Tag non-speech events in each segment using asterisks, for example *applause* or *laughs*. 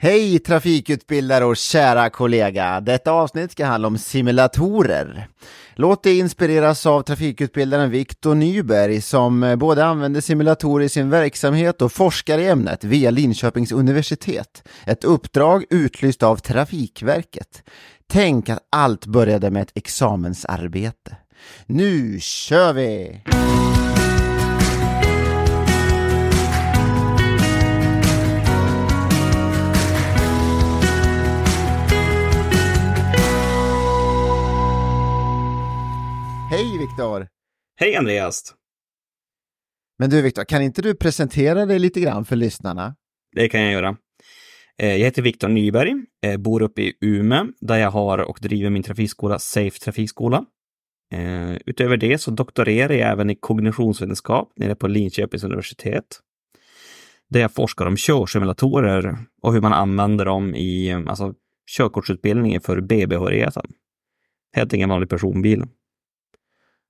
Hej trafikutbildare och kära kollega! Detta avsnitt ska handla om simulatorer. Låt dig inspireras av trafikutbildaren Viktor Nyberg som både använder simulatorer i sin verksamhet och forskar i ämnet via Linköpings universitet. Ett uppdrag utlyst av Trafikverket. Tänk att allt började med ett examensarbete. Nu kör vi! Viktor! Hej Andreas! Men du Viktor, kan inte du presentera dig lite grann för lyssnarna? Det kan jag göra. Eh, jag heter Viktor Nyberg, eh, bor uppe i Umeå där jag har och driver min trafikskola Safe Trafikskola. Eh, utöver det så doktorerar jag även i kognitionsvetenskap nere på Linköpings universitet. Där jag forskar om körsimulatorer och hur man använder dem i alltså, körkortsutbildningen för B-behörigheten. Helt enkelt en vanlig personbil.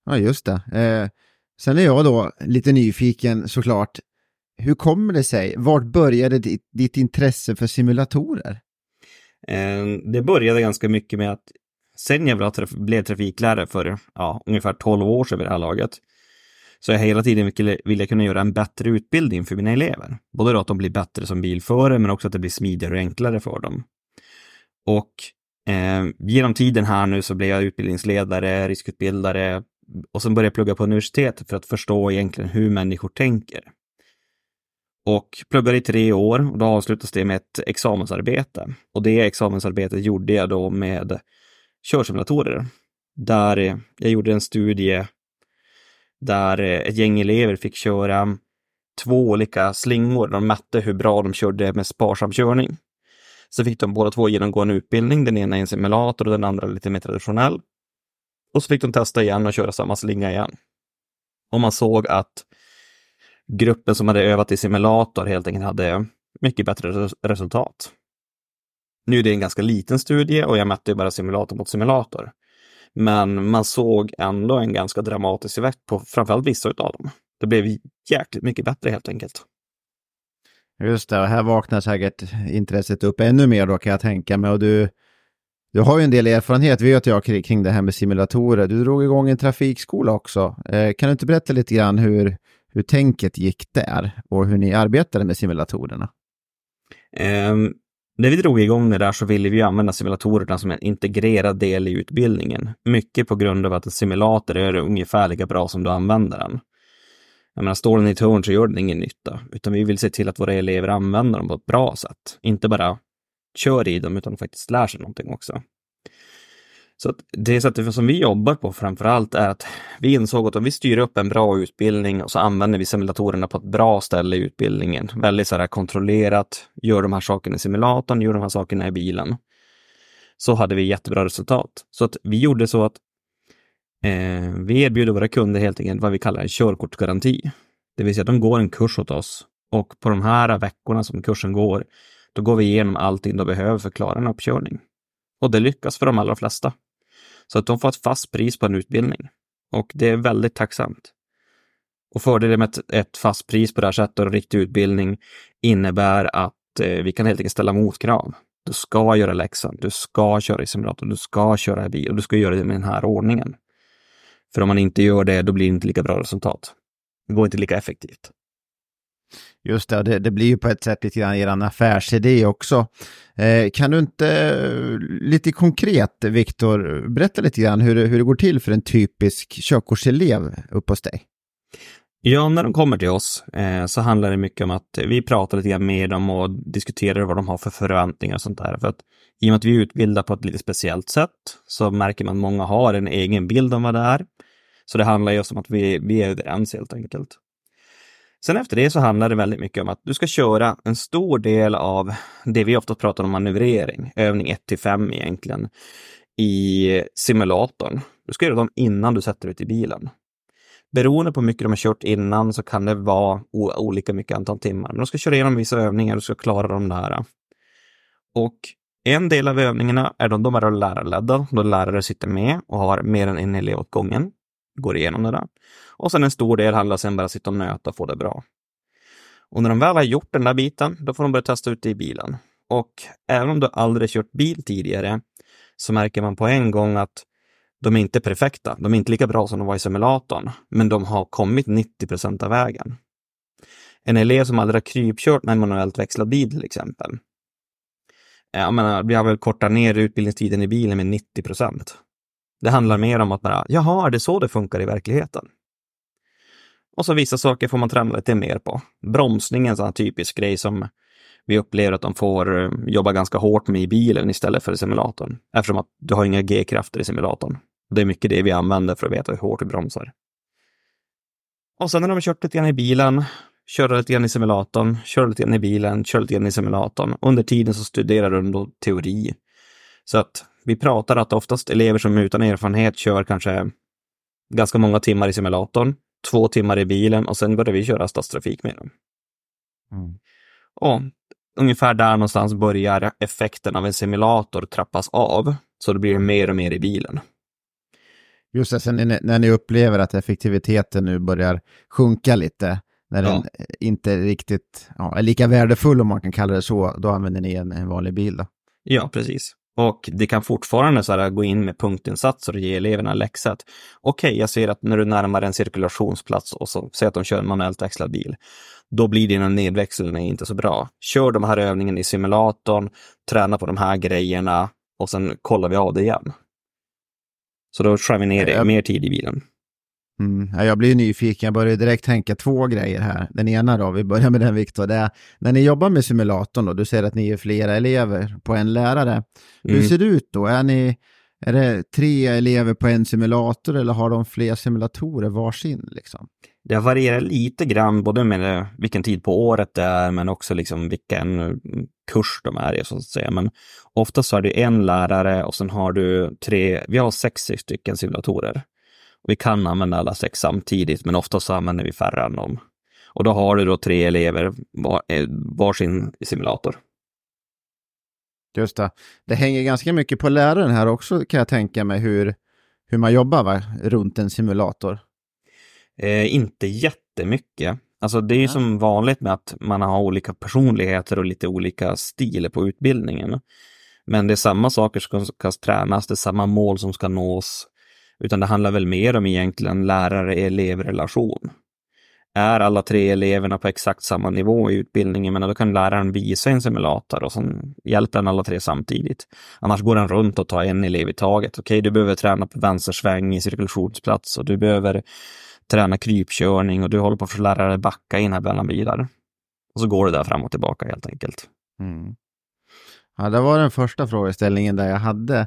Ja, just det. Eh, sen är jag då lite nyfiken såklart. Hur kommer det sig? Vart började ditt, ditt intresse för simulatorer? Eh, det började ganska mycket med att sen jag blev trafiklärare för ja, ungefär 12 år sedan vid det här laget, så jag hela tiden ville, ville kunna göra en bättre utbildning för mina elever. Både då att de blir bättre som bilförare, men också att det blir smidigare och enklare för dem. Och eh, genom tiden här nu så blev jag utbildningsledare, riskutbildare, och sen började jag plugga på universitetet för att förstå egentligen hur människor tänker. Och pluggade i tre år och då avslutades det med ett examensarbete. Och det examensarbetet gjorde jag då med körsimulatorer. Där jag gjorde en studie där ett gäng elever fick köra två olika slingor. De mätte hur bra de körde med sparsam körning. Så fick de båda två genomgå en utbildning, den ena i en simulator och den andra lite mer traditionell. Och så fick de testa igen och köra samma slinga igen. Och man såg att gruppen som hade övat i simulator helt enkelt hade mycket bättre resultat. Nu är det en ganska liten studie och jag mätte bara simulator mot simulator. Men man såg ändå en ganska dramatisk effekt på framförallt vissa av dem. Det blev jäkligt mycket bättre helt enkelt. Just det, och här vaknar säkert intresset upp ännu mer då kan jag tänka mig. Och du, du har ju en del erfarenhet, vet jag, kring det här med simulatorer. Du drog igång en trafikskola också. Eh, kan du inte berätta lite grann hur, hur tänket gick där och hur ni arbetade med simulatorerna? Um, när vi drog igång det där så ville vi använda simulatorerna som en integrerad del i utbildningen. Mycket på grund av att en simulator är ungefär lika bra som du använder den. Jag menar, står den i ett hörn så gör den ingen nytta, utan vi vill se till att våra elever använder dem på ett bra sätt. Inte bara kör i dem, utan faktiskt lär sig någonting också. Så det sättet som vi jobbar på framför allt är att vi insåg att om vi styr upp en bra utbildning och så använder vi simulatorerna på ett bra ställe i utbildningen, väldigt så här kontrollerat, gör de här sakerna i simulatorn, gör de här sakerna i bilen, så hade vi jättebra resultat. Så att vi gjorde så att eh, vi erbjuder våra kunder helt enkelt vad vi kallar en körkortsgaranti. Det vill säga att de går en kurs åt oss och på de här veckorna som kursen går då går vi igenom allting de behöver för att klara en uppkörning. Och det lyckas för de allra flesta. Så att de får ett fast pris på en utbildning. Och det är väldigt tacksamt. Och fördelen med ett, ett fast pris på det här sättet och en riktig utbildning innebär att eh, vi kan helt enkelt ställa motkrav. Du ska göra läxan, du ska köra i simulator, du ska köra i bil och du ska göra det med den här ordningen. För om man inte gör det, då blir det inte lika bra resultat. Det går inte lika effektivt. Just det, det, det, blir ju på ett sätt lite grann er affärsidé också. Eh, kan du inte eh, lite konkret, Viktor, berätta lite grann hur, hur det går till för en typisk körkortselev uppe hos dig? Ja, när de kommer till oss eh, så handlar det mycket om att vi pratar lite grann med dem och diskuterar vad de har för förväntningar och sånt där. För att i och med att vi utbildar på ett lite speciellt sätt så märker man att många har en egen bild om vad det är. Så det handlar just om att vi, vi är överens helt enkelt. Sen efter det så handlar det väldigt mycket om att du ska köra en stor del av det vi ofta pratar om manövrering, övning 1 till 5 egentligen, i simulatorn. Du ska göra dem innan du sätter dig i bilen. Beroende på hur mycket de har kört innan så kan det vara olika mycket antal timmar. Men de ska köra igenom vissa övningar och du ska klara dem där. Och en del av övningarna är de, de är lärarledda, då lärare sitter med och har mer än en elev åt gången går igenom det där. Och sen en stor del handlar sen bara sitta och nöta och få det bra. Och när de väl har gjort den där biten, då får de börja testa ut det i bilen. Och även om du aldrig kört bil tidigare så märker man på en gång att de är inte perfekta. De är inte lika bra som de var i simulatorn, men de har kommit 90 procent av vägen. En elev som aldrig har krypkört med en manuellt växlad bil till exempel. Jag menar, vi har väl kortat ner utbildningstiden i bilen med 90 procent. Det handlar mer om att bara, jaha, är det så det funkar i verkligheten? Och så vissa saker får man träna lite mer på. Bromsning är en sån typisk grej som vi upplever att de får eh, jobba ganska hårt med i bilen istället för i simulatorn. Eftersom att du har inga G-krafter i simulatorn. Det är mycket det vi använder för att veta hur hårt vi bromsar. Och sen när de har kört lite grann i bilen, kör lite grann i simulatorn, kör lite grann i bilen, kör lite grann i simulatorn. Under tiden så studerar de då teori. Så att vi pratar att oftast elever som utan erfarenhet kör kanske ganska många timmar i simulatorn, två timmar i bilen och sen börjar vi köra stadstrafik med dem. Mm. Och ungefär där någonstans börjar effekten av en simulator trappas av, så det blir mer och mer i bilen. Just det, sen när ni upplever att effektiviteten nu börjar sjunka lite, när ja. den inte riktigt ja, är lika värdefull om man kan kalla det så, då använder ni en, en vanlig bil då? Ja, precis. Och det kan fortfarande så här, gå in med punktinsatser och ge eleverna läxa. Okej, okay, jag ser att när du närmar en cirkulationsplats och så säger att de kör en manuellt växlad bil, då blir dina nedväxlingar inte så bra. Kör de här övningarna i simulatorn, träna på de här grejerna och sen kollar vi av det igen. Så då skär vi ner det, mer tid i bilen. Mm. Ja, jag blir nyfiken, jag börjar direkt tänka två grejer här. Den ena då, vi börjar med den Viktor, det är när ni jobbar med simulatorn då, du säger att ni är flera elever på en lärare. Mm. Hur ser det ut då? Är, ni, är det tre elever på en simulator eller har de fler simulatorer varsin? Liksom? Det varierar lite grann, både med vilken tid på året det är, men också liksom vilken kurs de är i, så att säga. Men oftast har du en lärare och sen har du tre, vi har sex stycken simulatorer. Vi kan använda alla sex samtidigt, men oftast så använder vi färre än dem. Och då har du då tre elever var, eh, varsin simulator. Just det. Det hänger ganska mycket på läraren här också kan jag tänka mig hur, hur man jobbar va? runt en simulator. Eh, inte jättemycket. Alltså det är ja. som vanligt med att man har olika personligheter och lite olika stil på utbildningen. Men det är samma saker som ska tränas, det är samma mål som ska nås. Utan det handlar väl mer om egentligen lärare elevrelation. Är alla tre eleverna på exakt samma nivå i utbildningen, men då kan läraren visa en simulator och sen hjälper den alla tre samtidigt. Annars går den runt och tar en elev i taget. Okej, du behöver träna på vänstersväng i cirkulationsplats och du behöver träna krypkörning och du håller på att få lära dig backa in här mellan bilar. Och så går det där fram och tillbaka helt enkelt. Mm. Ja, det var den första frågeställningen där jag hade.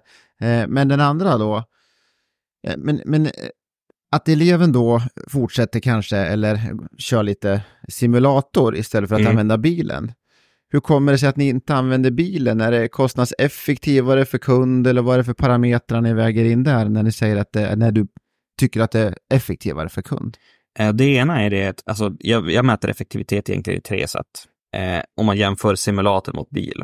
Eh, men den andra då, Eh, men, men eh, att eleven då fortsätter kanske eller kör lite simulator istället för att mm. använda bilen. Hur kommer det sig att ni inte använder bilen? Är det kostnadseffektivare för kund eller vad är det för parametrar ni väger in där när ni säger att det, när du tycker att det är effektivare för kund? Eh, det ena är det, alltså jag, jag mäter effektivitet egentligen i tre sätt. Eh, om man jämför simulator mot bil.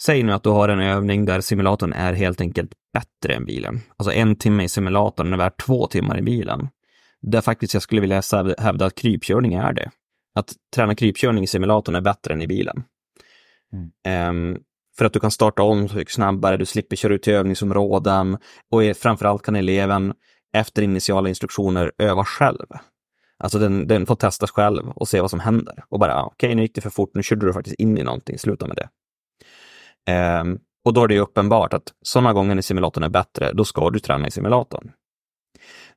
Säg nu att du har en övning där simulatorn är helt enkelt bättre än bilen. Alltså en timme i simulatorn är värt två timmar i bilen. Där faktiskt jag skulle vilja hävda att krypkörning är det. Att träna krypkörning i simulatorn är bättre än i bilen. Mm. Um, för att du kan starta om snabbare, du slipper köra ut till övningsområden och framförallt kan eleven efter initiala instruktioner öva själv. Alltså den, den får testas själv och se vad som händer. Och bara, okej, okay, nu gick det för fort, nu körde du faktiskt in i någonting, sluta med det. Um, och då är det uppenbart att sådana gånger när simulatorn är bättre, då ska du träna i simulatorn.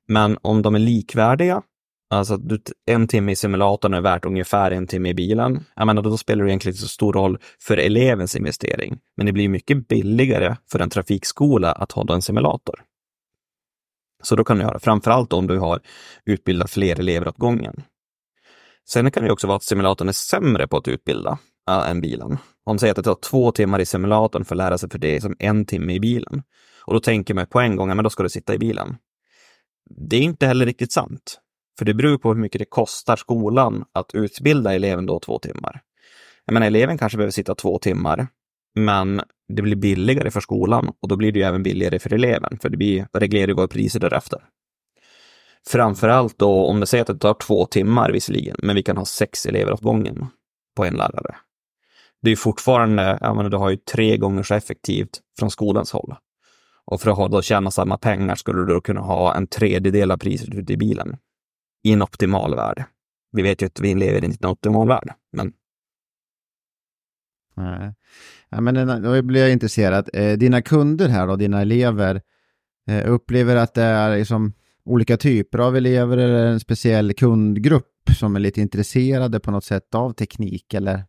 Men om de är likvärdiga, alltså att en timme i simulatorn är värt ungefär en timme i bilen, jag menar, då spelar det egentligen inte så stor roll för elevens investering. Men det blir mycket billigare för en trafikskola att ha en simulator. Så då kan du göra, framförallt om du har utbildat fler elever åt gången. Sen kan det också vara att simulatorn är sämre på att utbilda äh, än bilen. Hon säger att det tar två timmar i simulatorn för att lära sig för det som en timme i bilen. Och då tänker man på en gång, men då ska du sitta i bilen. Det är inte heller riktigt sant. För det beror på hur mycket det kostar skolan att utbilda eleven då två timmar. Jag menar, eleven kanske behöver sitta två timmar, men det blir billigare för skolan och då blir det ju även billigare för eleven, för det blir reglerar våra priser därefter. Framförallt då om det säger att det tar två timmar visserligen, men vi kan ha sex elever åt gången på en lärare det är fortfarande, ja men du har ju tre gånger så effektivt från skolans håll. Och för att ha, då tjäna samma pengar skulle du då kunna ha en tredjedel av priset ute i bilen. I en optimal värld. Vi vet ju att vi lever i en optimal värld, men... Nej. Ja, men då blir jag intresserad. Eh, dina kunder här då, dina elever, eh, upplever att det är liksom olika typer av elever eller en speciell kundgrupp som är lite intresserade på något sätt av teknik eller?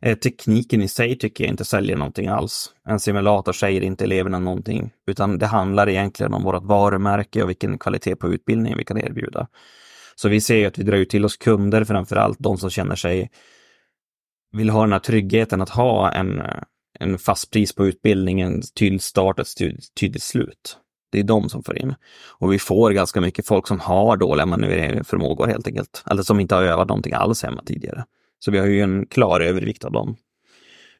Eh, tekniken i sig tycker jag inte säljer någonting alls. En simulator säger inte eleverna någonting, utan det handlar egentligen om vårt varumärke och vilken kvalitet på utbildningen vi kan erbjuda. Så vi ser att vi drar ut till oss kunder, framför allt de som känner sig, vill ha den här tryggheten att ha en, en fast pris på utbildningen, tydligt start och tydligt slut. Det är de som får in. Och vi får ganska mycket folk som har dåliga manövreringsförmågor helt enkelt. Eller som inte har övat någonting alls hemma tidigare. Så vi har ju en klar övervikt av dem.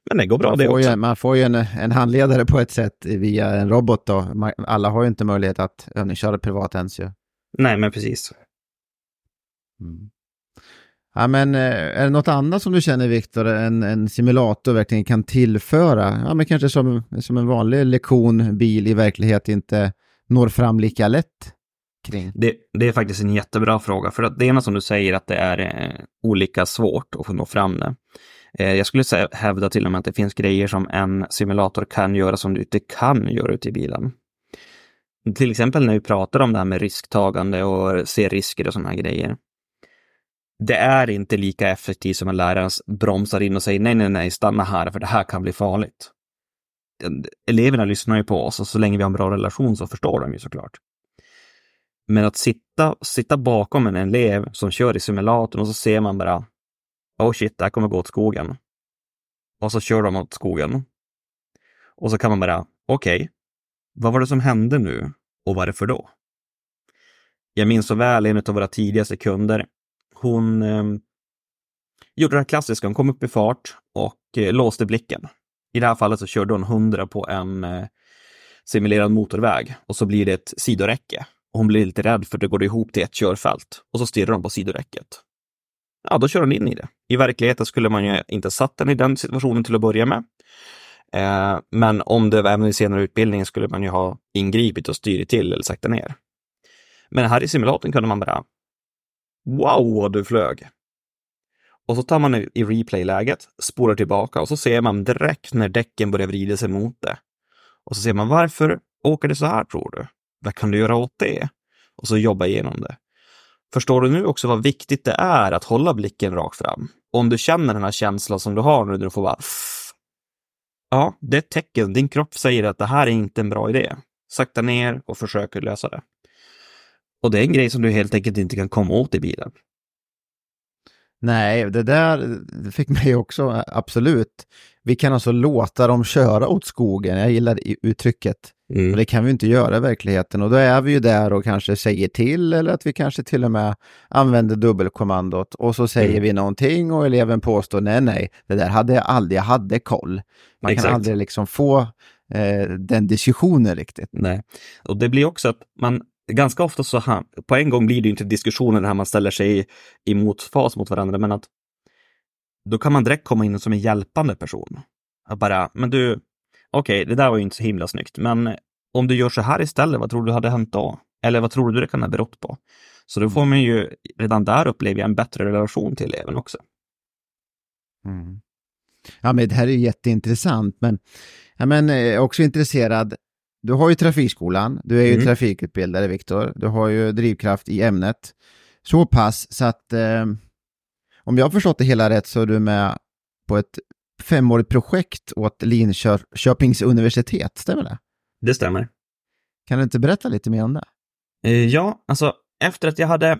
Men det går bra man det också. Ju, man får ju en, en handledare på ett sätt via en robot då. Alla har ju inte möjlighet att övningsköra privat ens ju. Nej, men precis. Mm. Ja, men eh, är det något annat som du känner, Viktor, en, en simulator verkligen kan tillföra? Ja, men kanske som, som en vanlig lektion bil i verklighet inte når fram lika lätt kring? Det, det är faktiskt en jättebra fråga, för att det ena som du säger att det är eh, olika svårt att få nå fram det. Eh, jag skulle säga, hävda till och med att det finns grejer som en simulator kan göra som du inte kan göra ute i bilen. Till exempel när vi pratar om det här med risktagande och se risker och sådana här grejer det är inte lika effektivt som en lärare bromsar in och säger nej, nej, nej, stanna här för det här kan bli farligt. Eleverna lyssnar ju på oss och så länge vi har en bra relation så förstår de ju såklart. Men att sitta, sitta bakom en elev som kör i simulatorn och så ser man bara oh shit, det här kommer gå åt skogen. Och så kör de åt skogen. Och så kan man bara, okej, okay, vad var det som hände nu och varför då? Jag minns så väl en av våra tidigaste kunder hon eh, gjorde det här klassiska, hon kom upp i fart och eh, låste blicken. I det här fallet så körde hon 100 på en eh, simulerad motorväg och så blir det ett sidoräcke. Och hon blir lite rädd för det går ihop till ett körfält och så stirrar hon på sidoräcket. Ja, då kör hon in i det. I verkligheten skulle man ju inte satt den i den situationen till att börja med. Eh, men om det var även i senare utbildningen skulle man ju ha ingripit och styrt till eller sakta ner. Men här i simulatorn kunde man bara Wow vad du flög! Och så tar man i replay-läget, spolar tillbaka och så ser man direkt när däcken börjar vrida sig mot det. Och så ser man varför åker det så här tror du? Vad kan du göra åt det? Och så jobba igenom det. Förstår du nu också vad viktigt det är att hålla blicken rakt fram? Om du känner den här känslan som du har nu, när du får bara Ja, det är ett tecken. Din kropp säger att det här är inte en bra idé. Sakta ner och försök lösa det. Och det är en grej som du helt enkelt inte kan komma åt i bilen. Nej, det där fick mig också, absolut. Vi kan alltså låta dem köra åt skogen, jag gillar uttrycket. Mm. Och det kan vi inte göra i verkligheten och då är vi ju där och kanske säger till eller att vi kanske till och med använder dubbelkommandot och så säger mm. vi någonting och eleven påstår nej, nej, det där hade jag aldrig, jag hade koll. Man Exakt. kan aldrig liksom få eh, den diskussionen riktigt. Nej, och det blir också att man ganska ofta så, här, på en gång blir det inte diskussioner där man ställer sig i motfas mot varandra, men att då kan man direkt komma in som en hjälpande person. Att bara, men du, okej, okay, det där var ju inte så himla snyggt, men om du gör så här istället, vad tror du hade hänt då? Eller vad tror du det kan ha berott på? Så då får man ju redan där upplever jag, en bättre relation till eleven också. Mm. Ja, men det här är jätteintressant, men, ja, men eh, också intresserad du har ju trafikskolan, du är ju mm. trafikutbildare Viktor, du har ju drivkraft i ämnet. Så pass så att eh, om jag har förstått det hela rätt så är du med på ett femårigt projekt åt Linköpings universitet, stämmer det? Det stämmer. Kan du inte berätta lite mer om det? Eh, ja, alltså efter att jag hade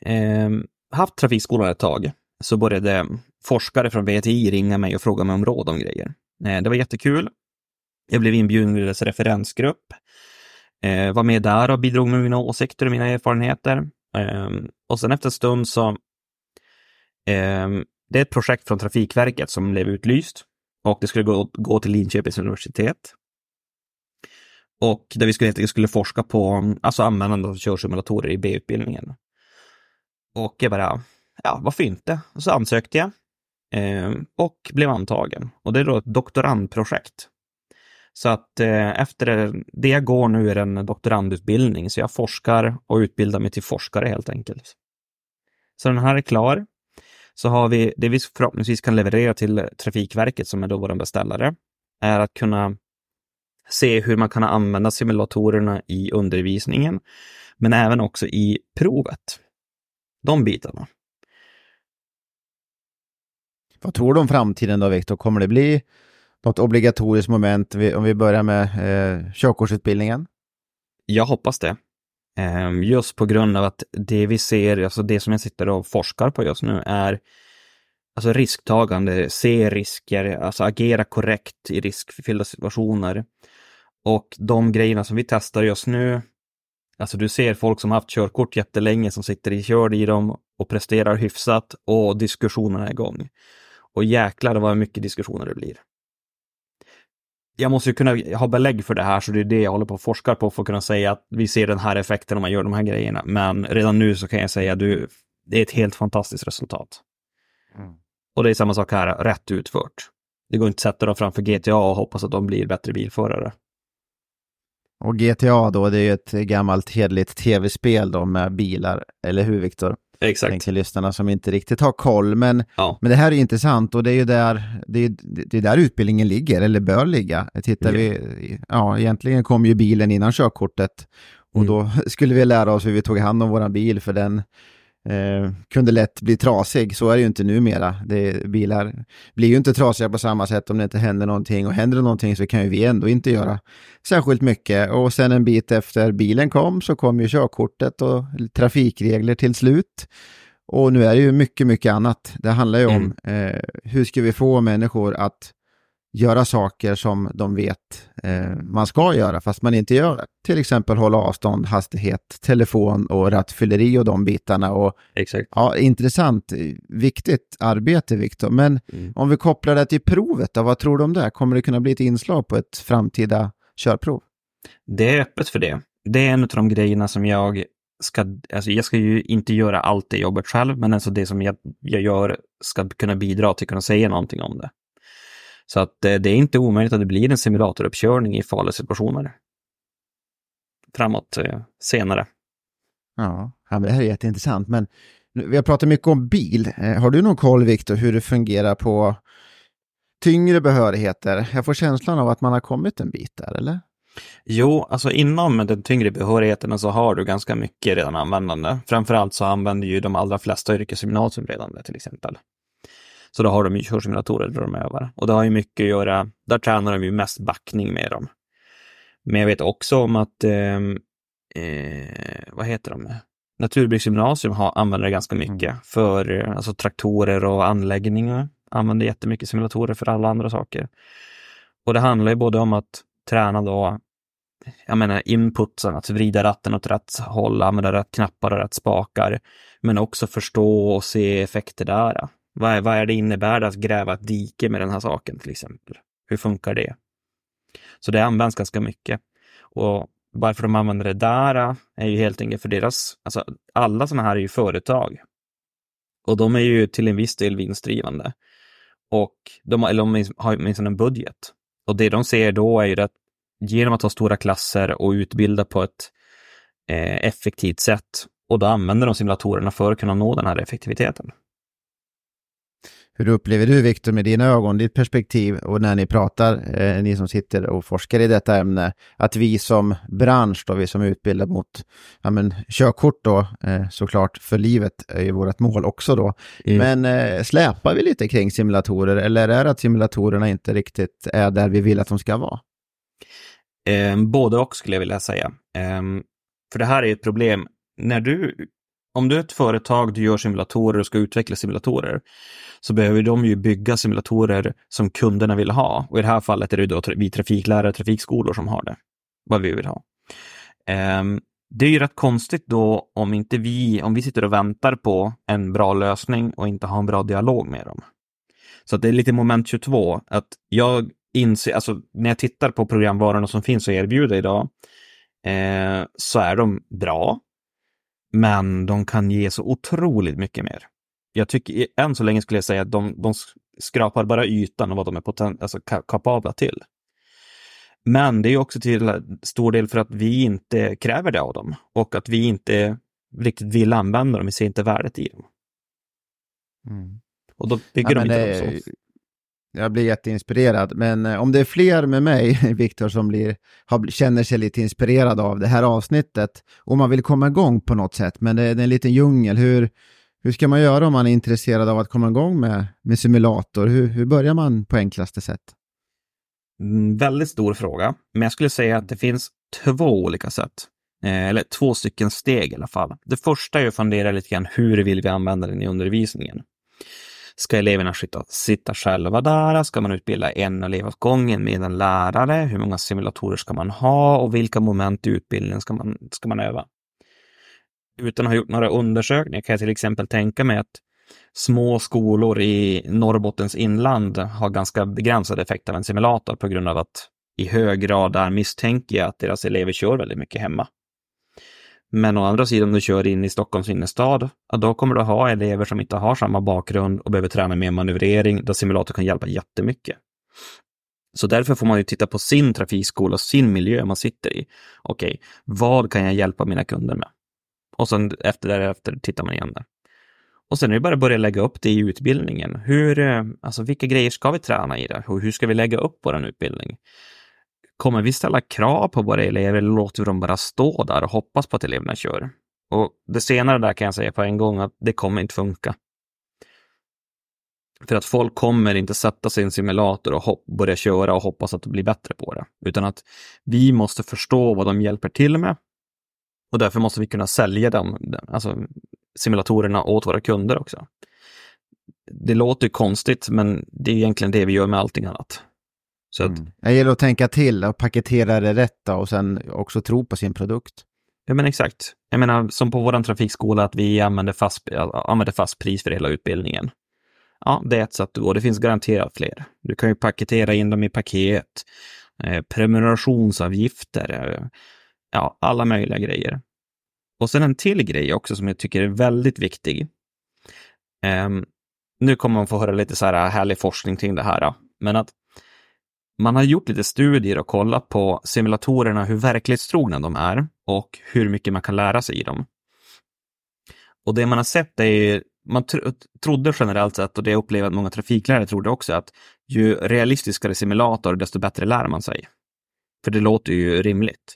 eh, haft trafikskolan ett tag så började forskare från VTI ringa mig och fråga mig om råd om grejer. Eh, det var jättekul jag blev inbjuden till deras referensgrupp. Eh, var med där och bidrog med mina åsikter och mina erfarenheter. Eh, och sen efter en stund så eh, det är ett projekt från Trafikverket som blev utlyst och det skulle gå, gå till Linköpings universitet. Och där vi skulle, skulle forska på alltså användande av körsimulatorer i B-utbildningen. Och jag bara, ja, varför inte? Och så ansökte jag. eh, och blev antagen. Och det är då ett doktorandprojekt. Så att eh, efter det jag går nu är en doktorandutbildning, så jag forskar och utbildar mig till forskare helt enkelt. Så den här är klar. Så har vi det vi förhoppningsvis kan leverera till Trafikverket som är då vår beställare, är att kunna se hur man kan använda simulatorerna i undervisningen, men även också i provet. De bitarna. Vad tror du om framtiden då, Viktor? Kommer det bli något obligatoriskt moment om vi börjar med eh, körkortsutbildningen? Jag hoppas det. Ehm, just på grund av att det vi ser, alltså det som jag sitter och forskar på just nu är alltså risktagande, se risker, alltså agera korrekt i riskfyllda situationer. Och de grejerna som vi testar just nu, alltså du ser folk som haft körkort jättelänge som sitter i körd i dem och presterar hyfsat och diskussionerna är igång. Och jäklar vad mycket diskussioner det blir. Jag måste ju kunna ha belägg för det här, så det är det jag håller på att forska på för att kunna säga att vi ser den här effekten om man gör de här grejerna. Men redan nu så kan jag säga att det är ett helt fantastiskt resultat. Mm. Och det är samma sak här, rätt utfört. Det går inte att sätta dem framför GTA och hoppas att de blir bättre bilförare. Och GTA då, det är ju ett gammalt hedligt tv-spel då med bilar, eller hur Viktor? Exakt. Till lyssnarna som inte riktigt har koll. Men, ja. men det här är intressant och det är ju där, det är, det är där utbildningen ligger, eller bör ligga. Tittar mm. vi, ja egentligen kom ju bilen innan körkortet. Och mm. då *laughs* skulle vi lära oss hur vi tog hand om våran bil, för den eh, kunde lätt bli trasig. Så är det ju inte numera. Det, bilar blir ju inte trasiga på samma sätt om det inte händer någonting. Och händer det någonting så kan ju vi ändå inte göra särskilt mycket. Och sen en bit efter bilen kom så kom ju körkortet och trafikregler till slut. Och nu är det ju mycket, mycket annat. Det handlar ju om mm. eh, hur ska vi få människor att göra saker som de vet eh, man ska göra fast man inte gör det. Till exempel hålla avstånd, hastighet, telefon och rattfylleri och de bitarna. Och, Exakt. Ja, intressant, viktigt arbete Viktor. Men mm. om vi kopplar det till provet då, vad tror du om det? Kommer det kunna bli ett inslag på ett framtida körprov? Det är öppet för det. Det är en av de grejerna som jag ska, alltså jag ska ju inte göra allt det jobbet själv, men alltså det som jag, jag gör ska kunna bidra till att kunna säga någonting om det. Så att eh, det är inte omöjligt att det blir en simulatoruppkörning i farliga situationer. Framåt eh, senare. Ja, det här är jätteintressant. Men vi har pratat mycket om bil. Eh, har du någon koll, Viktor, hur det fungerar på tyngre behörigheter? Jag får känslan av att man har kommit en bit där, eller? Jo, alltså inom den tyngre behörigheten så har du ganska mycket redan användande. Framförallt så använder ju de allra flesta yrkesgymnasium redan det till exempel. Så då har de ju körsimulatorer där de övar. Och det har ju mycket att göra, där tränar de ju mest backning med dem. Men jag vet också om att, eh, eh, vad heter de? Naturbruksgymnasium har, använder det ganska mycket mm. för alltså, traktorer och anläggningar. Använder jättemycket simulatorer för alla andra saker. Och det handlar ju både om att träna då, jag menar inputsen, att vrida ratten åt rätt håll, använda rätt knappar och rätt spakar. Men också förstå och se effekter där. Vad är, vad är det innebär att gräva ett dike med den här saken till exempel? Hur funkar det? Så det används ganska mycket. Och varför de använder det där äh, är ju helt enkelt för deras, alltså alla sådana här är ju företag. Och de är ju till en viss del vinstdrivande. Och de, eller de har åtminstone en budget. Och det de ser då är ju att genom att ha stora klasser och utbilda på ett eh, effektivt sätt och då använder de simulatorerna för att kunna nå den här effektiviteten. Hur upplever du, Viktor, med dina ögon, ditt perspektiv och när ni pratar, eh, ni som sitter och forskar i detta ämne, att vi som bransch, då, vi som utbildar mot ja, men, körkort då, eh, såklart för livet är ju vårt mål också då. Mm. Men eh, släpar vi lite kring simulatorer eller är det att simulatorerna inte riktigt är där vi vill att de ska vara? Eh, både och skulle jag vilja säga. Eh, för det här är ett problem. När du om du är ett företag, du gör simulatorer och ska utveckla simulatorer, så behöver de ju bygga simulatorer som kunderna vill ha. Och i det här fallet är det då vi trafiklärare, trafikskolor som har det, vad vi vill ha. Um, det är ju rätt konstigt då om inte vi, om vi sitter och väntar på en bra lösning och inte har en bra dialog med dem. Så det är lite moment 22, att jag inser, alltså när jag tittar på programvarorna som finns att erbjuda idag, eh, så är de bra. Men de kan ge så otroligt mycket mer. jag tycker, än så länge skulle jag säga att de, de skrapar bara ytan av vad de är poten, alltså, kapabla till. Men det är också till stor del för att vi inte kräver det av dem och att vi inte riktigt vill använda dem, vi ser inte värdet i dem. Mm. Och då bygger ja, de inte det, dem så. Jag blir jätteinspirerad, men eh, om det är fler med mig, *laughs* Viktor, som blir, har, känner sig lite inspirerad av det här avsnittet och man vill komma igång på något sätt, men det, det är en liten djungel. Hur, hur ska man göra om man är intresserad av att komma igång med, med simulator? Hur, hur börjar man på enklaste sätt? Mm, väldigt stor fråga, men jag skulle säga att det finns två olika sätt. Eh, eller två stycken steg i alla fall. Det första är att fundera lite grann hur vill vi använda den i undervisningen? Ska eleverna sitta, sitta själva där? Ska man utbilda en elev åt gången med en lärare? Hur många simulatorer ska man ha och vilka moment i utbildningen ska man, ska man öva? Utan att ha gjort några undersökningar kan jag till exempel tänka mig att små skolor i Norrbottens inland har ganska begränsad effekt av en simulator på grund av att i hög grad där misstänker jag att deras elever kör väldigt mycket hemma. Men å andra sidan, om du kör in i Stockholms innerstad, ja, då kommer du ha elever som inte har samma bakgrund och behöver träna mer manövrering, där simulator kan hjälpa jättemycket. Så därför får man ju titta på sin trafikskola och sin miljö man sitter i. Okej, okay, vad kan jag hjälpa mina kunder med? Och sen efter därefter tittar man igen där. Och sen är det bara att börja lägga upp det i utbildningen. Hur, eh, alltså vilka grejer ska vi träna i det? Hur ska vi lägga upp vår utbildning? Kommer vi ställa krav på våra elever eller låter vi dem bara stå där och hoppas på att eleverna kör? Och det senare där kan jag säga på en gång att det kommer inte funka. För att folk kommer inte sätta sig i en simulator och hopp, börja köra och hoppas att de blir bättre på det. Utan att vi måste förstå vad de hjälper till med. Och därför måste vi kunna sälja dem, alltså simulatorerna åt våra kunder också. Det låter konstigt, men det är egentligen det vi gör med allting annat. Så att, mm. Det gäller att tänka till och paketera det rätt och sen också tro på sin produkt. Ja men exakt. Jag menar som på vår trafikskola att vi använder fast, använder fast pris för hela utbildningen. Ja, det är ett sätt att gå. Det finns garanterat fler. Du kan ju paketera in dem i paket, eh, prenumerationsavgifter, eh, ja, alla möjliga grejer. Och sen en till grej också som jag tycker är väldigt viktig. Eh, nu kommer man få höra lite så här härlig forskning kring det här, men att man har gjort lite studier och kollat på simulatorerna, hur verklighetstrogna de är och hur mycket man kan lära sig i dem. Och det man har sett är, man tro, trodde generellt sett, och det upplever att många trafiklärare trodde också, att ju realistiskare simulator, desto bättre lär man sig. För det låter ju rimligt.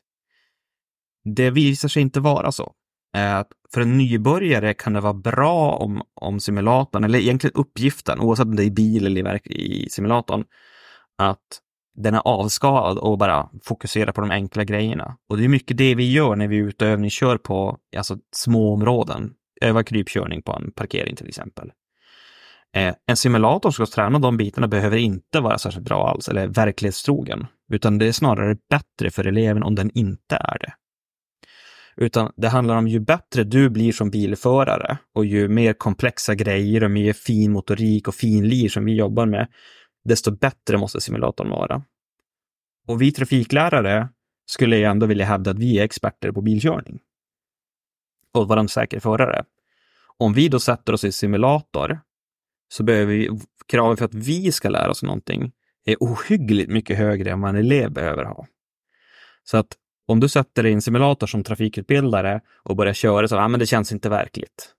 Det visar sig inte vara så. Eh, för en nybörjare kan det vara bra om, om simulatorn, eller egentligen uppgiften, oavsett om det är i bil eller i simulatorn, att den är avskalad och bara fokuserar på de enkla grejerna. Och det är mycket det vi gör när vi är ute och övningskör på alltså, små områden. Öva krypkörning på en parkering till exempel. Eh, en simulator som ska träna de bitarna behöver inte vara särskilt bra alls, eller verklighetstrogen, utan det är snarare bättre för eleven om den inte är det. Utan det handlar om ju bättre du blir som bilförare och ju mer komplexa grejer och mer fin motorik och finlir som vi jobbar med, desto bättre måste simulatorn vara. Och vi trafiklärare skulle jag ändå vilja hävda att vi är experter på bilkörning och vara en säker förare. Om vi då sätter oss i simulator så behöver vi, kraven för att vi ska lära oss någonting är ohyggligt mycket högre än vad en elev behöver ha. Så att om du sätter dig i en simulator som trafikutbildare och börjar köra så, ja men det känns inte verkligt.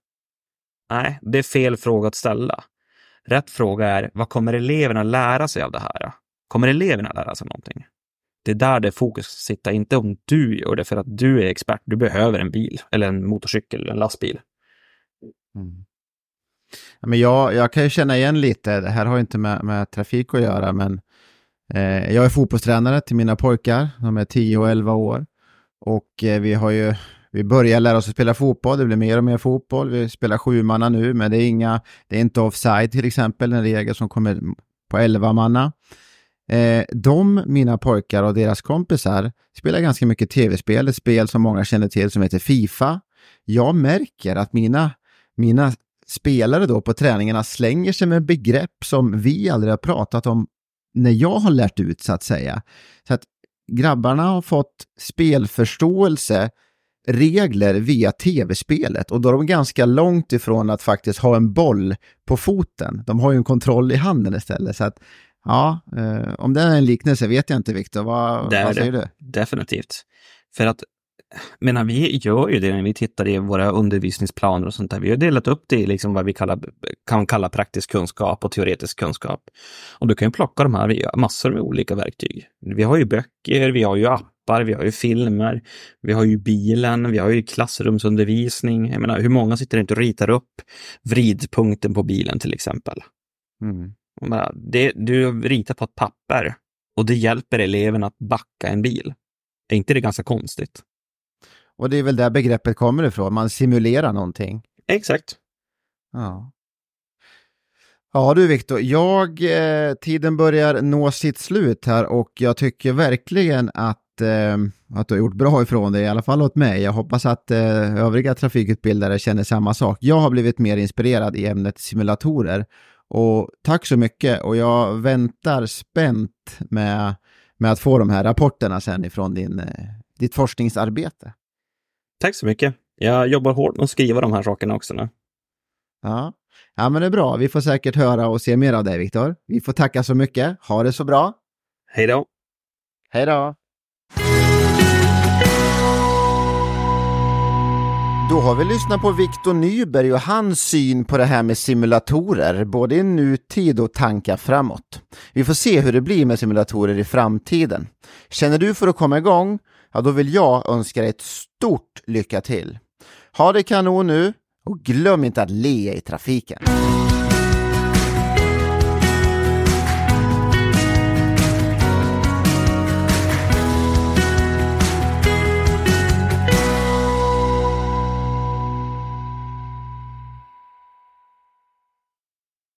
Nej, det är fel fråga att ställa. Rätt fråga är, vad kommer eleverna lära sig av det här? Kommer eleverna lära sig någonting? Det är där det fokus ska sitta, inte om du gör det för att du är expert. Du behöver en bil eller en motorcykel eller en lastbil. Mm. Ja, men jag, jag kan ju känna igen lite, det här har inte med, med trafik att göra, men eh, jag är fotbollstränare till mina pojkar, de är 10 och 11 år. Och eh, vi har ju vi börjar lära oss att spela fotboll, det blir mer och mer fotboll. Vi spelar sjumanna nu, men det är, inga, det är inte offside till exempel, en regel som kommer på elva manna. Eh, de, mina pojkar och deras kompisar, spelar ganska mycket tv-spel, ett spel som många känner till som heter Fifa. Jag märker att mina, mina spelare då på träningarna slänger sig med begrepp som vi aldrig har pratat om när jag har lärt ut så att säga. Så att grabbarna har fått spelförståelse regler via tv-spelet och då är de ganska långt ifrån att faktiskt ha en boll på foten. De har ju en kontroll i handen istället. Så att, ja, eh, om det är en liknelse vet jag inte Viktor. Vad, vad säger det. du? Definitivt. För att, menar, vi gör ju det när vi tittar i våra undervisningsplaner och sånt där. Vi har delat upp det i liksom vad vi kallar, kan kalla praktisk kunskap och teoretisk kunskap. Och du kan ju plocka de här i massor med olika verktyg. Vi har ju böcker, vi har ju appar, vi har ju filmer, vi har ju bilen, vi har ju klassrumsundervisning. Jag menar, hur många sitter inte och ritar upp vridpunkten på bilen till exempel? Mm. Menar, Det, du ritar på ett papper och det hjälper eleven att backa en bil. Är inte det ganska konstigt? Och det är väl där begreppet kommer ifrån, man simulerar någonting. Exakt. Ja. Ja du Viktor, jag, eh, tiden börjar nå sitt slut här och jag tycker verkligen att, att du har gjort bra ifrån dig, i alla fall åt mig. Jag hoppas att eh, övriga trafikutbildare känner samma sak. Jag har blivit mer inspirerad i ämnet simulatorer och tack så mycket och jag väntar spänt med, med att få de här rapporterna sen ifrån din, eh, ditt forskningsarbete. Tack så mycket. Jag jobbar hårt med att skriva de här sakerna också nu. Ja. ja, men det är bra. Vi får säkert höra och se mer av dig, Viktor. Vi får tacka så mycket. Ha det så bra. Hej då! Hej då! Då har vi lyssnat på Viktor Nyberg och hans syn på det här med simulatorer, både i nutid och tankar framåt. Vi får se hur det blir med simulatorer i framtiden. Känner du för att komma igång? Ja, då vill jag önska dig ett stort lycka till. Ha det kanon nu och glöm inte att le i trafiken.